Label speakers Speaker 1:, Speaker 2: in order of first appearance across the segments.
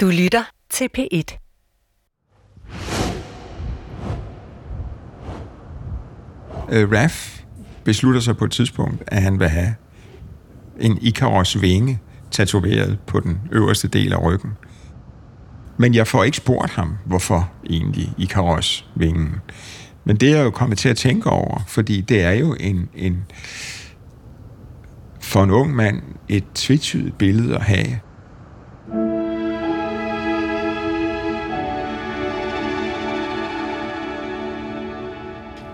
Speaker 1: Du lytter til P1.
Speaker 2: Uh, Raf beslutter sig på et tidspunkt, at han vil have en Ikaros vinge tatoveret på den øverste del af ryggen. Men jeg får ikke spurgt ham, hvorfor egentlig Ikaros vingen. Men det er jeg jo kommet til at tænke over, fordi det er jo en, en for en ung mand et tvetydigt billede at have.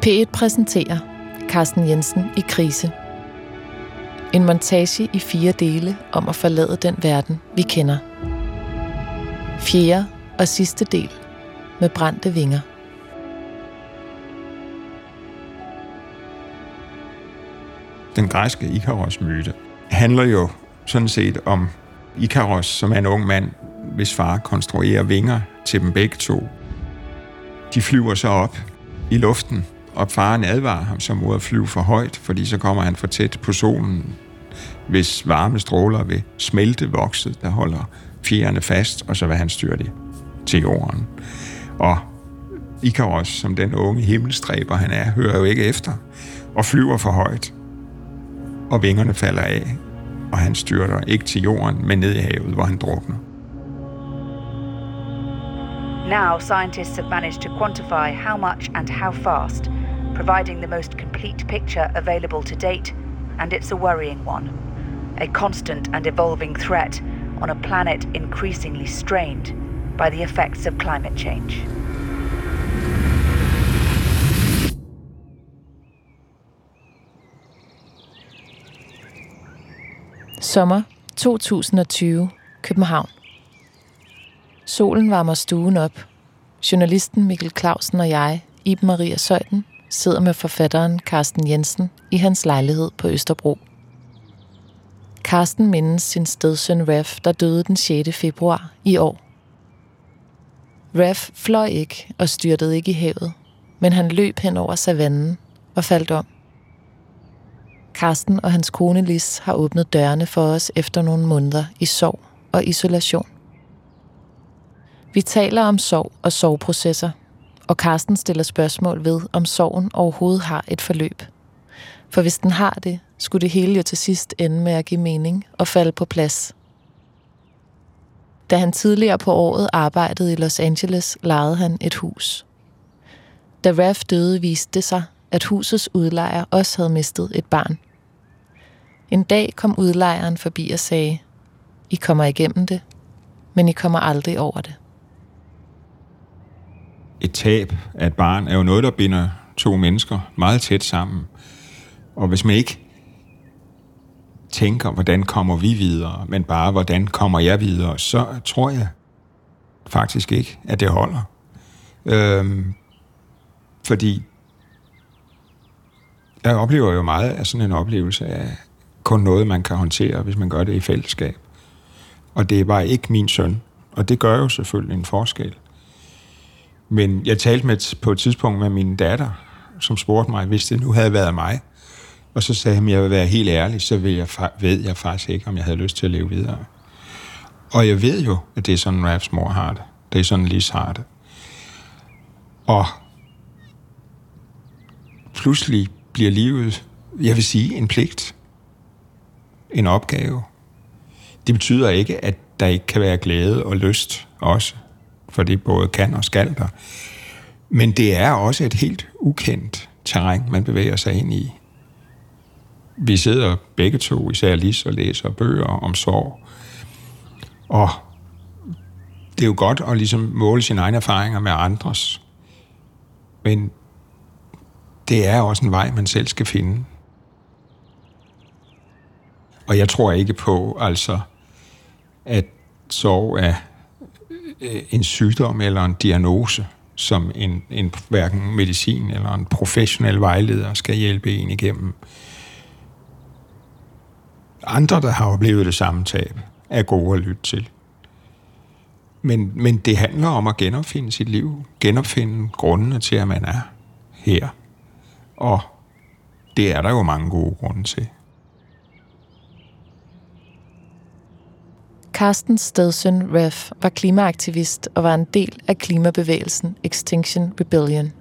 Speaker 3: P1 præsenterer Carsten Jensen i krise. En montage i fire dele om at forlade den verden, vi kender. Fjerde og sidste del med brændte vinger.
Speaker 2: Den græske Ikaros-myte handler jo sådan set om Ikaros, som er en ung mand, hvis far konstruerer vinger til dem begge to. De flyver så op i luften, og faren advarer ham så mod at flyve for højt, fordi så kommer han for tæt på solen, hvis varme stråler vil smelte vokset, der holder fjerne fast, og så vil han styre det til jorden. Og Ikaros, som den unge himmelstræber han er, hører jo ikke efter, og flyver for højt. Og vingerne falder af, og han styrter ikke til jorden, men ned i havet, hvor han drukner.
Speaker 4: Now, scientists have managed to quantify how much and how fast, providing the most complete picture available to date, and it's a worrying one. A constant and evolving threat on a planet increasingly strained by the effects of climate change.
Speaker 3: Sommer 2020, København. Solen varmer stuen op. Journalisten Mikkel Clausen og jeg, Iben Maria Søjden, sidder med forfatteren Carsten Jensen i hans lejlighed på Østerbro. Carsten mindes sin stedsøn Raf, der døde den 6. februar i år. Raf fløj ikke og styrtede ikke i havet, men han løb hen over savannen og faldt om. Carsten og hans kone Lis har åbnet dørene for os efter nogle måneder i sorg og isolation. Vi taler om sorg og sorgprocesser, og Karsten stiller spørgsmål ved, om sorgen overhovedet har et forløb. For hvis den har det, skulle det hele jo til sidst ende med at give mening og falde på plads. Da han tidligere på året arbejdede i Los Angeles, lejede han et hus. Da Raf døde, viste det sig, at husets udlejer også havde mistet et barn. En dag kom udlejeren forbi og sagde, I kommer igennem det, men I kommer aldrig over det.
Speaker 2: Et tab af et barn er jo noget, der binder to mennesker meget tæt sammen. Og hvis man ikke tænker, hvordan kommer vi videre, men bare, hvordan kommer jeg videre, så tror jeg faktisk ikke, at det holder. Øhm, fordi jeg oplever jo meget af sådan en oplevelse af kun noget, man kan håndtere, hvis man gør det i fællesskab. Og det er bare ikke min søn. Og det gør jo selvfølgelig en forskel. Men jeg talte med på et tidspunkt med min datter, som spurgte mig, hvis det nu havde været mig, og så sagde han, at jeg vil være helt ærlig, så ved jeg, ved jeg faktisk ikke, om jeg havde lyst til at leve videre. Og jeg ved jo, at det er sådan, Rafs mor har det. Det er sådan, Lis har det. Og pludselig bliver livet, jeg vil sige, en pligt. En opgave. Det betyder ikke, at der ikke kan være glæde og lyst også, for det både kan og skal der. Men det er også et helt ukendt terræn, man bevæger sig ind i. Vi sidder begge to, især Lis, og læser bøger om sorg. Og det er jo godt at ligesom måle sine egne erfaringer med andres. Men det er også en vej, man selv skal finde. Og jeg tror ikke på, altså, at sorg er Øh, en sygdom eller en diagnose, som en, en hverken medicin eller en professionel vejleder skal hjælpe en igennem. Andre, der har oplevet det samme tab, er gode at lytte til. Men, men det handler om at genopfinde sit liv, genopfinde grundene til, at man er her. Og det er der jo mange gode grunde til.
Speaker 3: Carstens stedsøn Ref var klimaaktivist og var en del af klimabevægelsen Extinction Rebellion.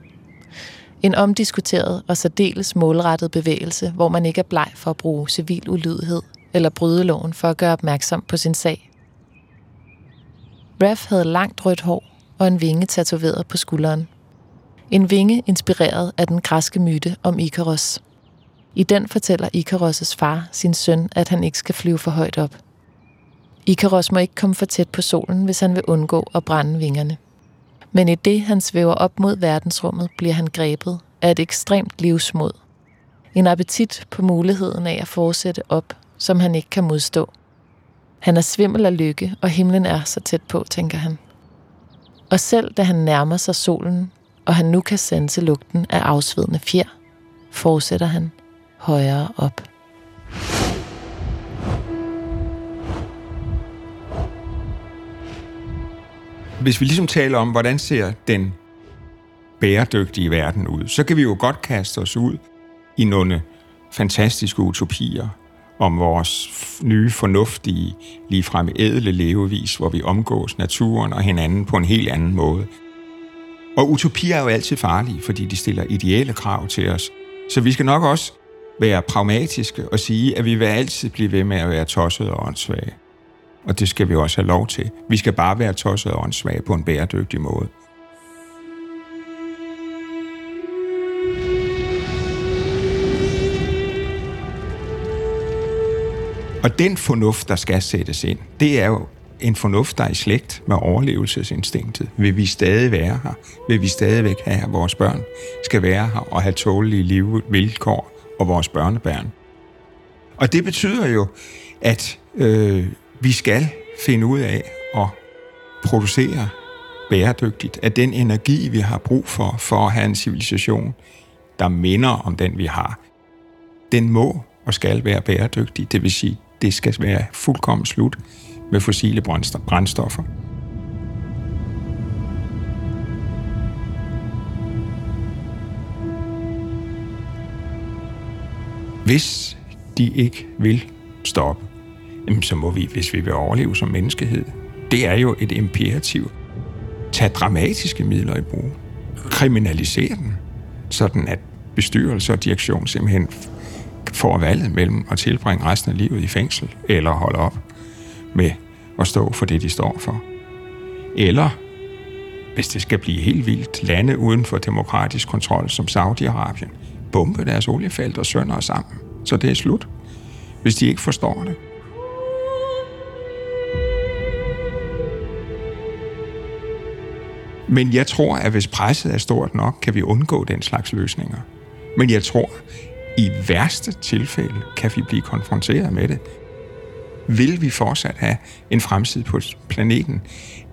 Speaker 3: En omdiskuteret og særdeles målrettet bevægelse, hvor man ikke er bleg for at bruge civil ulydighed eller bryde loven for at gøre opmærksom på sin sag. Ref havde langt rødt hår og en vinge tatoveret på skulderen. En vinge inspireret af den græske myte om Ikaros. I den fortæller Ikaros' far sin søn, at han ikke skal flyve for højt op. Ikaros må ikke komme for tæt på solen, hvis han vil undgå at brænde vingerne. Men i det, han svæver op mod verdensrummet, bliver han grebet af et ekstremt livsmod. En appetit på muligheden af at fortsætte op, som han ikke kan modstå. Han er svimmel af lykke, og himlen er så tæt på, tænker han. Og selv da han nærmer sig solen, og han nu kan sanse lugten af afsvedende fjer, fortsætter han højere op.
Speaker 2: Hvis vi ligesom taler om, hvordan ser den bæredygtige verden ud, så kan vi jo godt kaste os ud i nogle fantastiske utopier om vores nye, fornuftige, ligefrem ædle levevis, hvor vi omgås naturen og hinanden på en helt anden måde. Og utopier er jo altid farlige, fordi de stiller ideelle krav til os. Så vi skal nok også være pragmatiske og sige, at vi vil altid blive ved med at være tossede og åndssvage. Og det skal vi også have lov til. Vi skal bare være tosset og åndssvage på en bæredygtig måde. Og den fornuft, der skal sættes ind, det er jo en fornuft, der er i slægt med overlevelsesinstinktet. Vil vi stadig være her? Vil vi stadigvæk have, at vores børn skal være her og have tålige livvilkår og vores børnebørn? Og det betyder jo, at øh, vi skal finde ud af at producere bæredygtigt af den energi, vi har brug for, for at have en civilisation, der minder om den, vi har. Den må og skal være bæredygtig, det vil sige, det skal være fuldkommen slut med fossile brændstoffer. Hvis de ikke vil stoppe, så må vi, hvis vi vil overleve som menneskehed, det er jo et imperativ. Tag dramatiske midler i brug. Kriminalisere den, sådan at bestyrelse og direktion simpelthen får valget mellem at tilbringe resten af livet i fængsel, eller holde op med at stå for det, de står for. Eller, hvis det skal blive helt vildt, lande uden for demokratisk kontrol som Saudi-Arabien, bombe deres oliefelt og sønder sammen. Så det er slut, hvis de ikke forstår det. Men jeg tror, at hvis presset er stort nok, kan vi undgå den slags løsninger. Men jeg tror, i værste tilfælde kan vi blive konfronteret med det. Vil vi fortsat have en fremtid på planeten,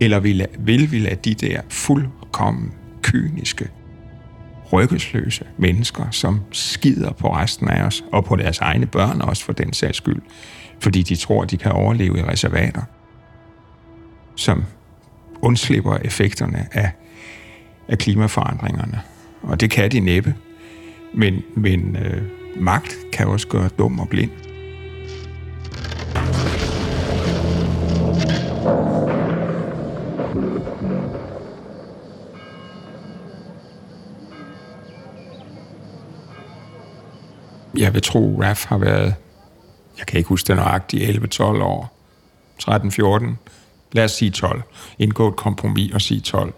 Speaker 2: eller vil, vil vi lade de der fuldkommen kyniske, ryggesløse mennesker, som skider på resten af os, og på deres egne børn også for den sags skyld, fordi de tror, de kan overleve i reservater, som undslipper effekterne af, af klimaforandringerne. Og det kan de næppe. Men, men øh, magt kan også gøre dum og blind. Jeg vil tro, Raf har været, jeg kan ikke huske det nøjagtigt, 11-12 år, 13-14, lad os sige 12, indgå et kompromis og sige 12.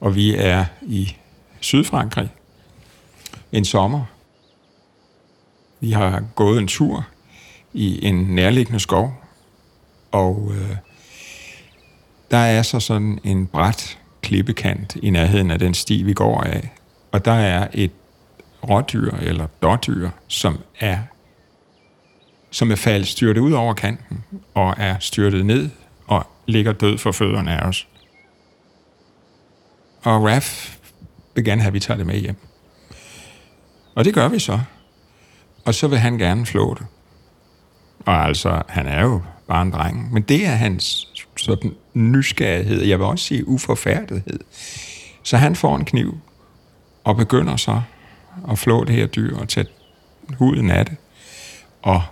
Speaker 2: Og vi er i Sydfrankrig, en sommer. Vi har gået en tur i en nærliggende skov, og øh, der er så sådan en bræt klippekant i nærheden af den sti, vi går af. Og der er et rådyr eller dårdyr, som er som er faldet styrtet ud over kanten og er styrtet ned ligger død for fødderne af os. Og Raf vil gerne have, at vi tager det med hjem. Og det gør vi så. Og så vil han gerne flå det. Og altså, han er jo bare en dreng. Men det er hans sådan nysgerrighed, jeg vil også sige uforfærdighed. Så han får en kniv og begynder så at flå det her dyr og tage huden af det. Og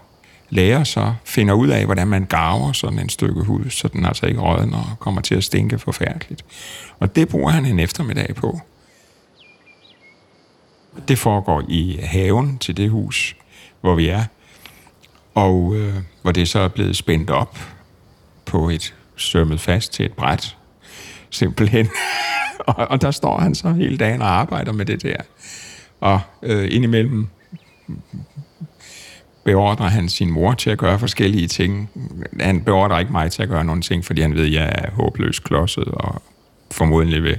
Speaker 2: lærer så, finder ud af, hvordan man garver sådan en stykke hud, så den altså ikke rådner og kommer til at stinke forfærdeligt. Og det bruger han en eftermiddag på. Det foregår i haven til det hus, hvor vi er, og øh, hvor det så er blevet spændt op på et sømmet fast til et bræt, simpelthen. og, og der står han så hele dagen og arbejder med det der. Og øh, indimellem beordrer han sin mor til at gøre forskellige ting. Han beordrer ikke mig til at gøre nogle ting, fordi han ved, at jeg er håbløst klodset og formodentlig vil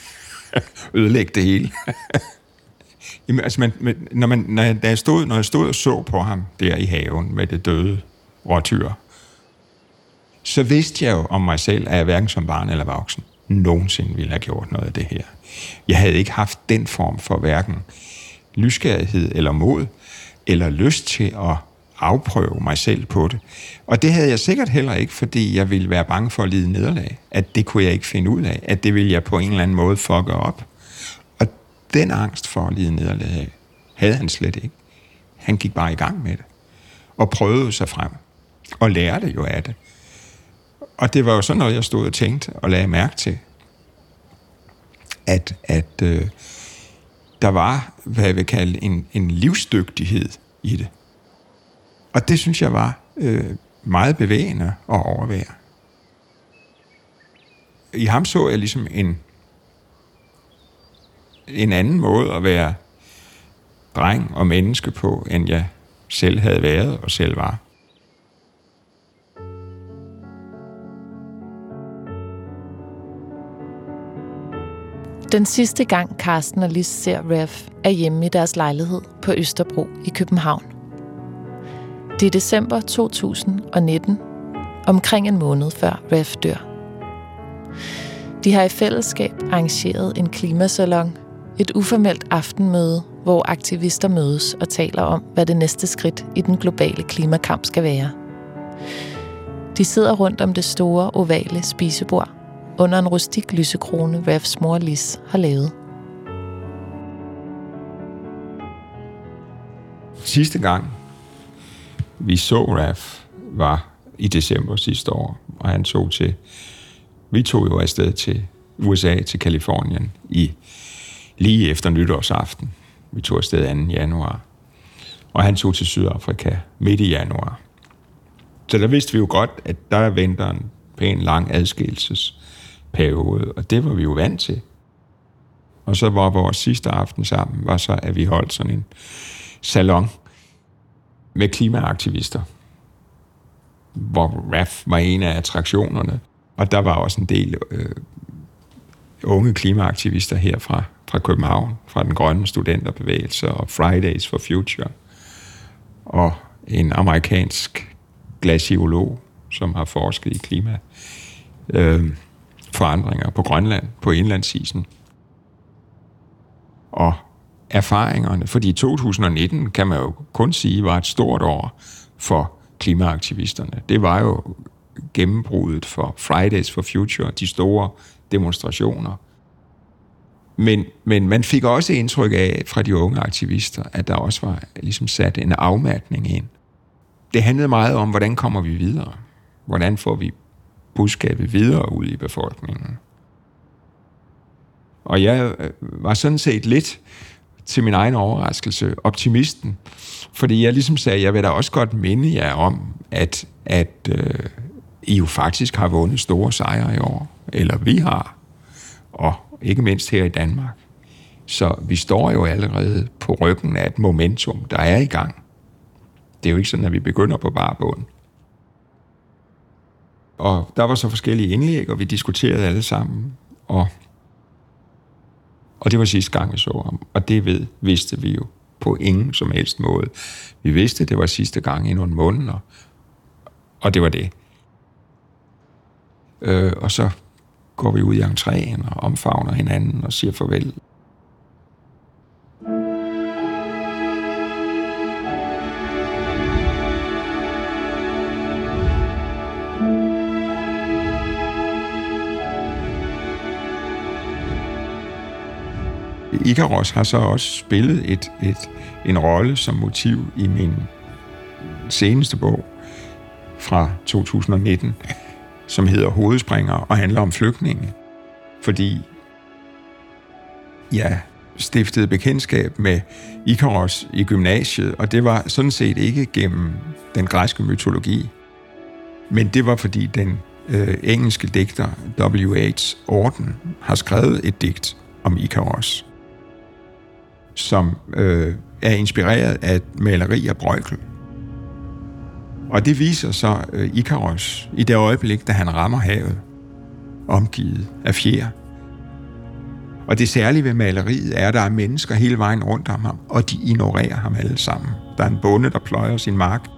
Speaker 2: ødelægge det hele. Jamen, altså, man, når, man, når, jeg, jeg stod, når jeg stod og så på ham der i haven med det døde råtyr, så vidste jeg jo om mig selv, at jeg hverken som barn eller voksen nogensinde ville have gjort noget af det her. Jeg havde ikke haft den form for hverken nysgerrighed eller mod, eller lyst til at afprøve mig selv på det. Og det havde jeg sikkert heller ikke, fordi jeg ville være bange for at lide nederlag. At det kunne jeg ikke finde ud af. At det ville jeg på en eller anden måde fucke op. Og den angst for at lide nederlag havde han slet ikke. Han gik bare i gang med det. Og prøvede sig frem. Og lærte jo af det. Og det var jo sådan noget, jeg stod og tænkte og lagde mærke til. At, at øh, der var, hvad jeg vil kalde, en, en livsdygtighed i det. Og det synes jeg var øh, meget bevægende at overvære. I ham så jeg ligesom en, en anden måde at være dreng og menneske på, end jeg selv havde været og selv var.
Speaker 3: Den sidste gang Karsten og Lis ser Rev er hjemme i deres lejlighed på Østerbro i København. Det er december 2019, omkring en måned før Rev dør. De har i fællesskab arrangeret en klimasalon, et uformelt aftenmøde, hvor aktivister mødes og taler om, hvad det næste skridt i den globale klimakamp skal være. De sidder rundt om det store, ovale spisebord under en rustik lysekrone, Rafs mor Lis har lavet.
Speaker 2: Sidste gang, vi så Raf, var i december sidste år, og han tog til, vi tog jo afsted til USA, til Kalifornien, i, lige efter nytårsaften. Vi tog afsted 2. januar. Og han tog til Sydafrika midt i januar. Så der vidste vi jo godt, at der venter en pæn lang adskillelses periode, og det var vi jo vant til. Og så var vores sidste aften sammen, var så, at vi holdt sådan en salon med klimaaktivister, hvor RAF var en af attraktionerne. Og der var også en del øh, unge klimaaktivister her fra, fra København, fra den grønne studenterbevægelse og Fridays for Future. Og en amerikansk glaciolog, som har forsket i klima. Øh, forandringer på Grønland, på indlandsisen. Og erfaringerne, fordi 2019 kan man jo kun sige var et stort år for klimaaktivisterne. Det var jo gennembruddet for Fridays for Future, de store demonstrationer. Men, men man fik også indtryk af fra de unge aktivister, at der også var ligesom sat en afmatning ind. Det handlede meget om, hvordan kommer vi videre? Hvordan får vi budskabet videre ud i befolkningen. Og jeg øh, var sådan set lidt til min egen overraskelse optimisten, fordi jeg ligesom sagde, jeg vil da også godt minde jer om, at, at øh, I jo faktisk har vundet store sejre i år, eller vi har, og ikke mindst her i Danmark. Så vi står jo allerede på ryggen af et momentum, der er i gang. Det er jo ikke sådan, at vi begynder på bare bund. Og der var så forskellige indlæg, og vi diskuterede alle sammen. Og, og det var sidste gang, vi så ham. Og det ved, vidste vi jo på ingen som helst måde. Vi vidste, det var sidste gang i nogle måneder. Og det var det. Øh, og så går vi ud i entréen og omfavner hinanden og siger farvel. Ikaros har så også spillet et, et, en rolle som motiv i min seneste bog fra 2019, som hedder Hovedspringer og handler om flygtninge. Fordi jeg stiftede bekendtskab med Ikaros i gymnasiet, og det var sådan set ikke gennem den græske mytologi, men det var fordi den øh, engelske digter W.H. Orden har skrevet et digt om Ikaros, som øh, er inspireret af et maleri af Brøjkel. Og det viser så øh, Ikaros i det øjeblik, da han rammer havet, omgivet af fjer. Og det særlige ved maleriet er, at der er mennesker hele vejen rundt om ham, og de ignorerer ham alle sammen. Der er en bonde, der pløjer sin mark.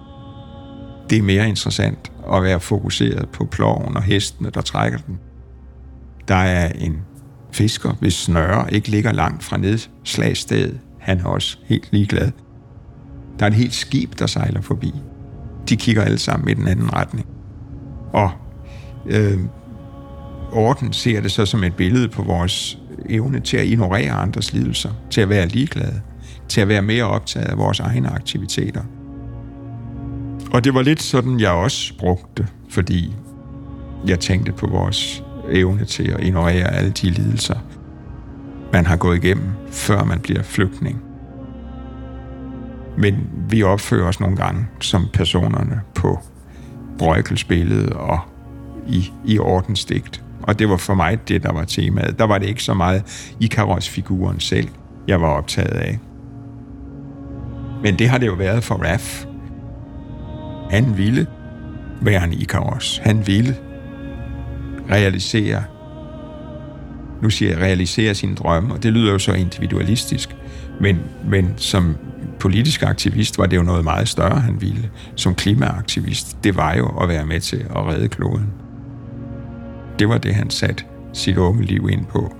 Speaker 2: Det er mere interessant at være fokuseret på ploven og hestene, der trækker den. Der er en fisker, hvis snøre ikke ligger langt fra nedslagstedet. Han er også helt ligeglad. Der er et helt skib, der sejler forbi. De kigger alle sammen i den anden retning. Og øh, Orden ser det så som et billede på vores evne til at ignorere andres lidelser, til at være ligeglade, til at være mere optaget af vores egne aktiviteter. Og det var lidt sådan, jeg også brugte, fordi jeg tænkte på vores evne til at ignorere alle de lidelser, man har gået igennem, før man bliver flygtning. Men vi opfører os nogle gange som personerne på Brøjkels billede og i, i ordensdigt. Og det var for mig det, der var temaet. Der var det ikke så meget Ikaros-figuren selv, jeg var optaget af. Men det har det jo været for Raf. Han ville være en Ikaros. Han ville realisere, nu siger jeg realisere sine drømme, og det lyder jo så individualistisk, men, men som politisk aktivist var det jo noget meget større, han ville. Som klimaaktivist, det var jo at være med til at redde kloden. Det var det, han satte sit unge liv ind på.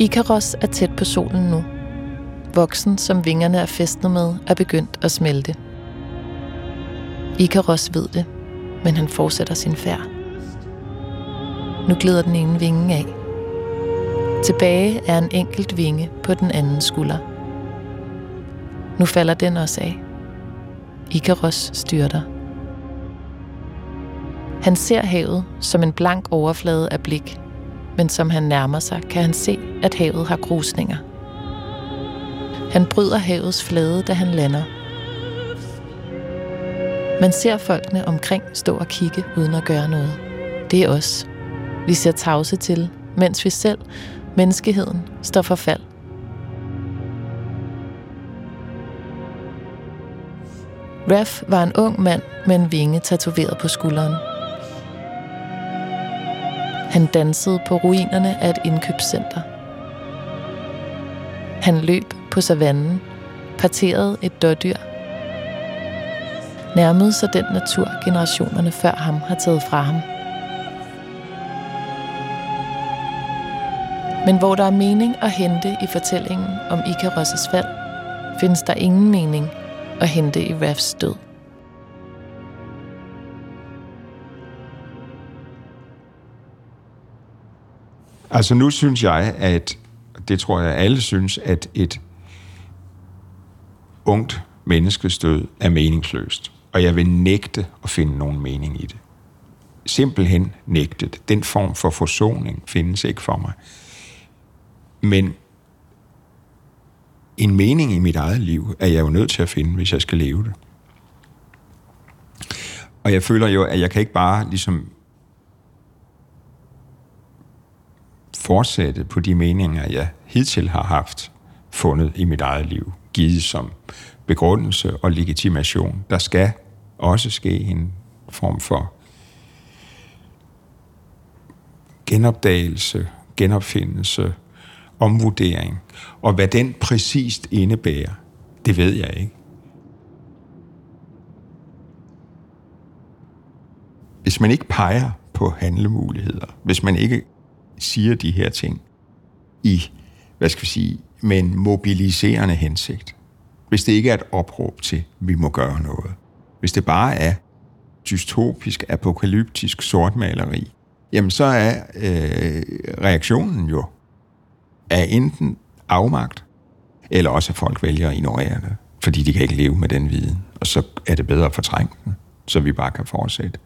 Speaker 3: Ikaros er tæt på solen nu. Voksen, som vingerne er festnet med, er begyndt at smelte. Ikaros ved det, men han fortsætter sin færd. Nu glider den ene vinge af. Tilbage er en enkelt vinge på den anden skulder. Nu falder den også af. Ikaros styrter. Han ser havet som en blank overflade af blik, men som han nærmer sig, kan han se, at havet har krusninger. Han bryder havets flade, da han lander. Man ser folkene omkring stå og kigge uden at gøre noget. Det er os. Vi ser tavse til, mens vi selv, menneskeheden, står for fald. Raf var en ung mand med en vinge tatoveret på skulderen. Han dansede på ruinerne af et indkøbscenter. Han løb på savannen, parterede et dårdyr, nærmede sig den natur, generationerne før ham har taget fra ham. Men hvor der er mening at hente i fortællingen om Icarus' fald, findes der ingen mening at hente i Rafs død.
Speaker 2: Altså nu synes jeg, at det tror jeg alle synes, at et ungt menneskes død er meningsløst. Og jeg vil nægte at finde nogen mening i det. Simpelthen nægtet. Den form for forsoning findes ikke for mig. Men en mening i mit eget liv er jeg jo nødt til at finde, hvis jeg skal leve det. Og jeg føler jo, at jeg kan ikke bare ligesom fortsætte på de meninger, jeg hidtil har haft fundet i mit eget liv, givet som begrundelse og legitimation. Der skal også ske en form for genopdagelse, genopfindelse, omvurdering. Og hvad den præcist indebærer, det ved jeg ikke. Hvis man ikke peger på handlemuligheder, hvis man ikke siger de her ting i, hvad skal vi sige, med en mobiliserende hensigt, hvis det ikke er et opråb til, at vi må gøre noget, hvis det bare er dystopisk, apokalyptisk sortmaleri, jamen så er øh, reaktionen jo af enten afmagt, eller også at folk vælger at ignorere det, fordi de kan ikke leve med den viden, og så er det bedre at fortrænge den, så vi bare kan fortsætte.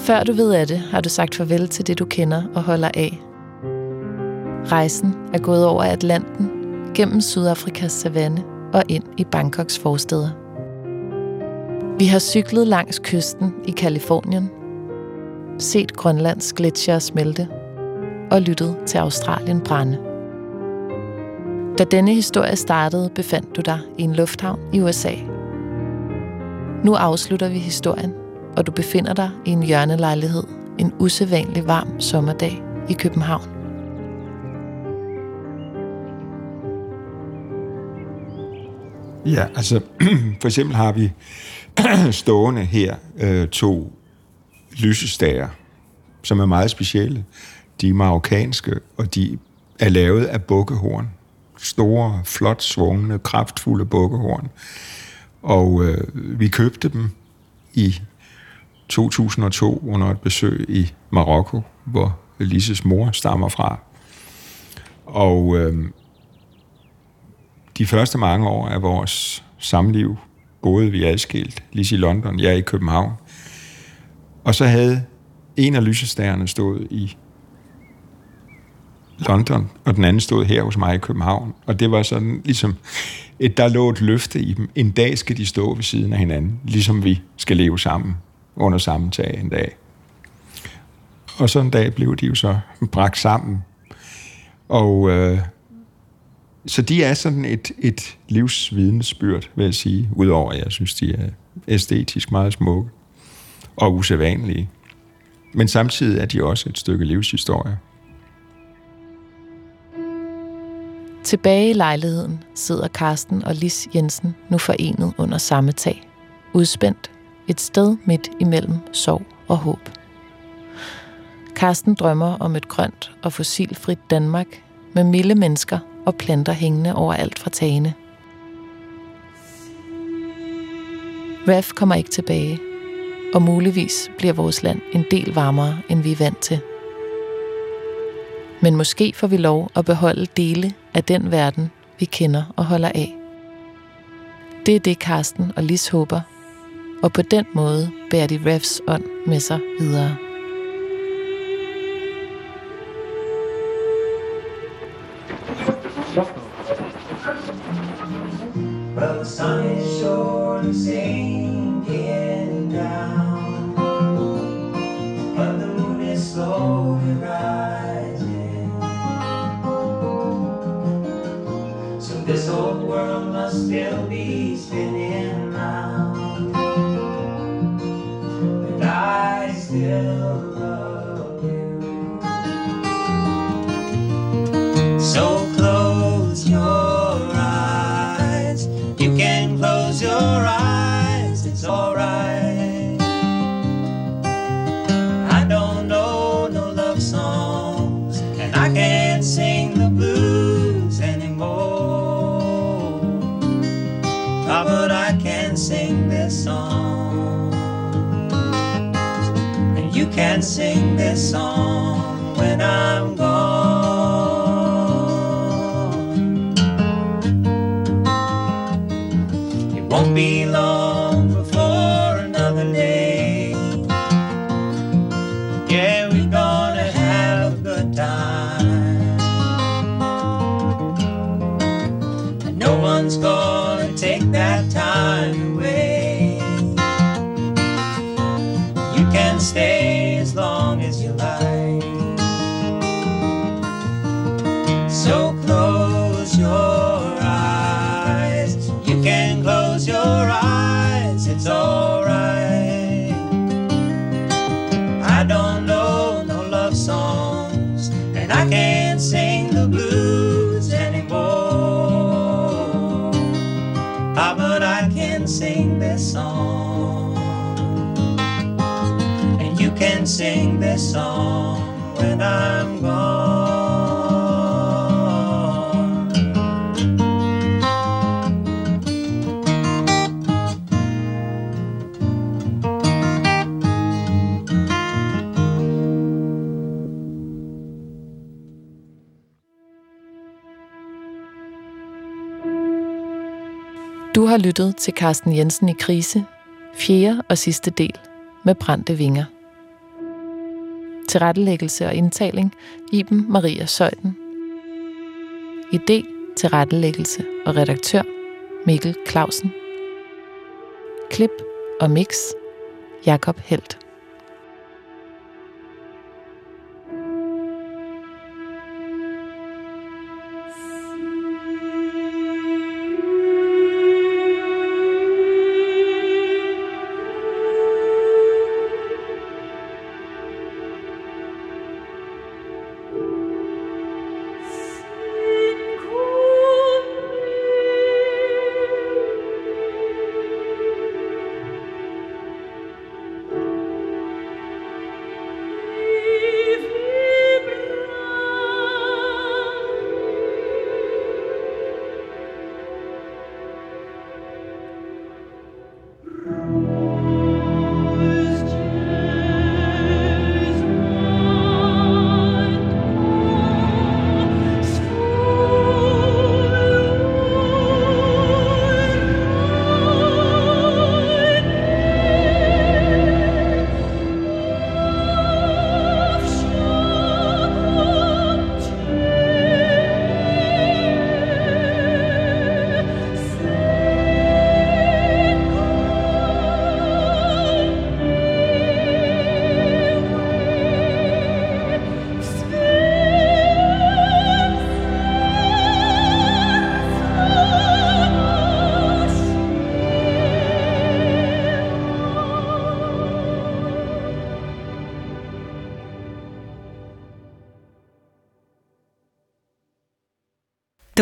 Speaker 5: Før du ved af det, har du sagt farvel til det, du kender og holder af. Rejsen er gået over Atlanten, gennem Sydafrikas savanne og ind i Bangkoks forsteder. Vi har cyklet langs kysten i Kalifornien, set Grønlands gletsjer smelte og lyttet til Australien brænde. Da denne historie startede, befandt du dig i en lufthavn i USA. Nu afslutter vi historien, og du befinder dig i en hjørnelejlighed en usædvanlig varm sommerdag i København.
Speaker 2: Ja, altså for eksempel har vi stående her øh, to lysestager, som er meget specielle. De er marokkanske, og de er lavet af bukkehorn. Store, flot svungne, kraftfulde bukkehorn. Og øh, vi købte dem i 2002 under et besøg i Marokko, hvor Lises mor stammer fra. Og øh, de første mange år af vores samliv boede vi adskilt. Lise i London, jeg i København. Og så havde en af lysestagerne stået i London, og den anden stod her hos mig i København. Og det var sådan ligesom, et, der lå et løfte i dem. En dag skal de stå ved siden af hinanden, ligesom vi skal leve sammen under samme tag en dag. Og så en dag blev de jo så bragt sammen. Og øh, så de er sådan et, et livsvidensbyrd, vil jeg sige, udover at jeg synes, de er æstetisk meget smukke og usædvanlige. Men samtidig er de også et stykke livshistorie.
Speaker 5: Tilbage i lejligheden sidder Karsten og Lis Jensen nu forenet under samme tag. Udspændt et sted midt imellem sorg og håb. Karsten drømmer om et grønt og fossilfrit Danmark med milde mennesker og planter hængende overalt fra tagene. RAF kommer ikke tilbage, og muligvis bliver vores land en del varmere, end vi er vant til. Men måske får vi lov at beholde dele af den verden, vi kender og holder af. Det er det, Karsten og Lis håber, og på den måde bærer de RAFs ånd med sig videre. Ah, but I can sing this song, and you can sing this song when I'm gone.
Speaker 3: Har lyttet til Carsten Jensen i krise, fjerde og sidste del med brændte vinger. Tilrettelæggelse og indtaling Iben Maria Søjden. Idé, tilrettelæggelse og redaktør Mikkel Clausen. Klip og mix Jakob Helt.